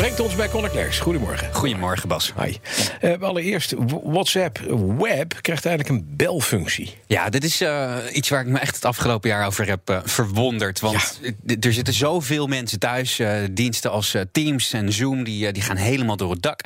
Brengt ons bij Klerks. Goedemorgen. Goedemorgen, Bas. Hi. Uh, allereerst, WhatsApp Web krijgt eigenlijk een belfunctie. Ja, dit is uh, iets waar ik me echt het afgelopen jaar over heb uh, verwonderd. Want ja. er zitten zoveel mensen thuis. diensten als Teams en Zoom, die, die gaan helemaal door het dak.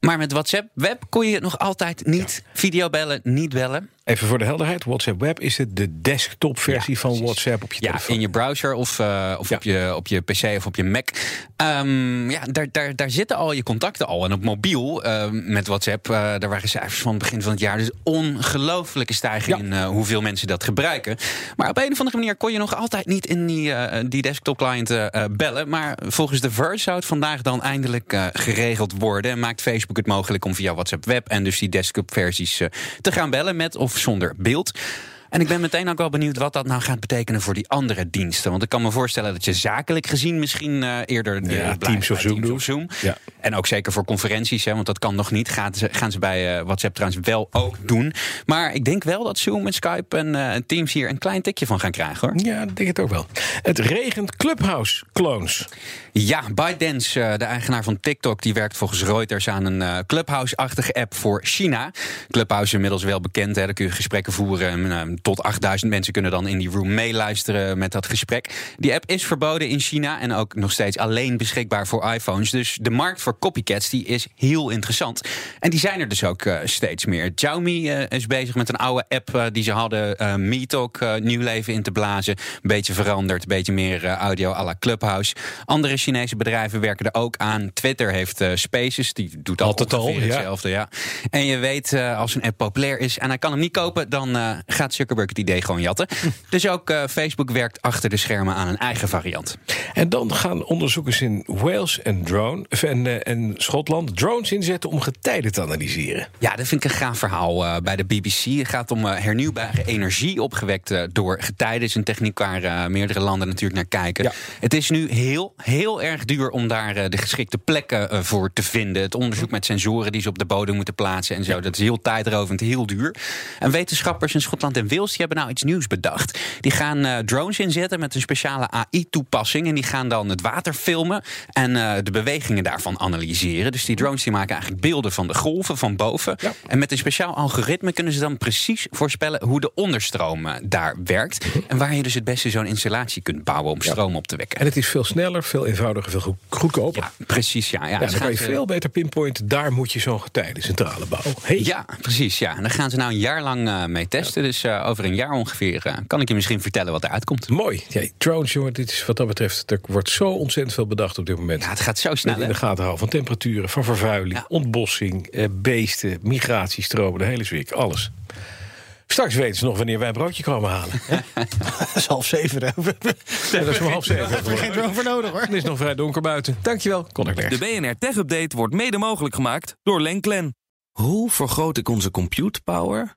Maar met WhatsApp Web kon je nog altijd niet ja. videobellen, niet bellen. Even voor de helderheid, WhatsApp Web is het de desktop-versie ja, van WhatsApp op je ja, telefoon. in je browser of, uh, of ja. op, je, op je PC of op je Mac. Um, ja, daar, daar, daar zitten al je contacten al. En op mobiel uh, met WhatsApp, uh, daar waren cijfers van het begin van het jaar. Dus ongelooflijke stijging in hoeveel mensen dat gebruiken. Maar op een of andere manier kon je nog altijd niet in die, die desktop-client bellen. Maar volgens The Verge zou het vandaag dan eindelijk geregeld worden. En maakt Facebook het mogelijk om via WhatsApp Web en dus die desktop-versies te gaan bellen met of zonder beeld. En ik ben meteen ook wel benieuwd wat dat nou gaat betekenen voor die andere diensten. Want ik kan me voorstellen dat je zakelijk gezien misschien uh, eerder de ja, Teams of Zoom, Teams of Zoom. Ja. En ook zeker voor conferenties, hè, want dat kan nog niet. Gaan ze, gaan ze bij uh, WhatsApp trouwens wel ook doen. Maar ik denk wel dat Zoom en Skype en uh, Teams hier een klein tikje van gaan krijgen hoor. Ja, ik denk het ook wel. Het regent Clubhouse clones. Ja, ByteDance, de eigenaar van TikTok, die werkt volgens Reuters aan een Clubhouse-achtige app voor China. Clubhouse is inmiddels wel bekend, hè, daar kun je gesprekken voeren. En, tot 8000 mensen kunnen dan in die room meeluisteren met dat gesprek. Die app is verboden in China en ook nog steeds alleen beschikbaar voor iPhones. Dus de markt voor copycats die is heel interessant. En die zijn er dus ook uh, steeds meer. Xiaomi uh, is bezig met een oude app uh, die ze hadden, MeTalk, nieuw leven in te blazen. Een beetje veranderd, een beetje meer audio à la Clubhouse. Andere Chinese bedrijven werken er ook aan. Twitter heeft Spaces, die doet altijd al hetzelfde. Ja. En je weet, als een app populair is en hij kan hem niet kopen, dan gaat Zuckerberg het idee gewoon jatten. Dus ook uh, Facebook werkt achter de schermen aan een eigen variant. En dan gaan onderzoekers in Wales en, drone, en, uh, en Schotland drones inzetten om getijden te analyseren. Ja, dat vind ik een gaaf verhaal uh, bij de BBC. Het gaat om hernieuwbare energie opgewekt door getijden. is een techniek waar meerdere landen natuurlijk naar kijken. Ja. Het is nu heel, heel erg duur om daar de geschikte plekken voor te vinden. Het onderzoek met sensoren die ze op de bodem moeten plaatsen en zo. Dat is heel tijdrovend, heel duur. En wetenschappers in Schotland en Wales die hebben nou iets nieuws bedacht. Die gaan uh, drones inzetten met een speciale AI-toepassing. En die gaan dan het water filmen en uh, de bewegingen daarvan analyseren. Dus die drones die maken eigenlijk beelden van de golven van boven. Ja. En met een speciaal algoritme kunnen ze dan precies voorspellen hoe de onderstroom uh, daar werkt. En waar je dus het beste zo'n installatie kunt bouwen om stroom op te wekken. En het is veel sneller, veel eenvoudiger, veel goedkoper. Ja, precies. Ja, ja. ja dan kan je veel beter pinpointen. Daar moet je zo'n getijdencentrale bouwen. Hey. Ja, precies. Ja. En daar gaan ze nou een jaar lang mee testen. Dus over een jaar ongeveer uh, kan ik je misschien vertellen wat eruit komt. Mooi. Ja, drones, jongen, dit is wat dat betreft, er wordt zo ontzettend veel bedacht op dit moment. Ja, het gaat zo snel. In de gaten houden van temperaturen, van vervuiling, ja. ontbossing, eh, beesten, migratiestromen, de hele zwik, alles. Straks weten ze nog wanneer wij een broodje komen halen. dat is half zeven. Hè? Ja, dat is om half zeven. Daar heb je geen drone voor nodig hoor. Het is nog vrij donker buiten. Dankjewel, Connor De BNR Tech Update wordt mede mogelijk gemaakt door Lenklen. Hoe vergroot ik onze compute power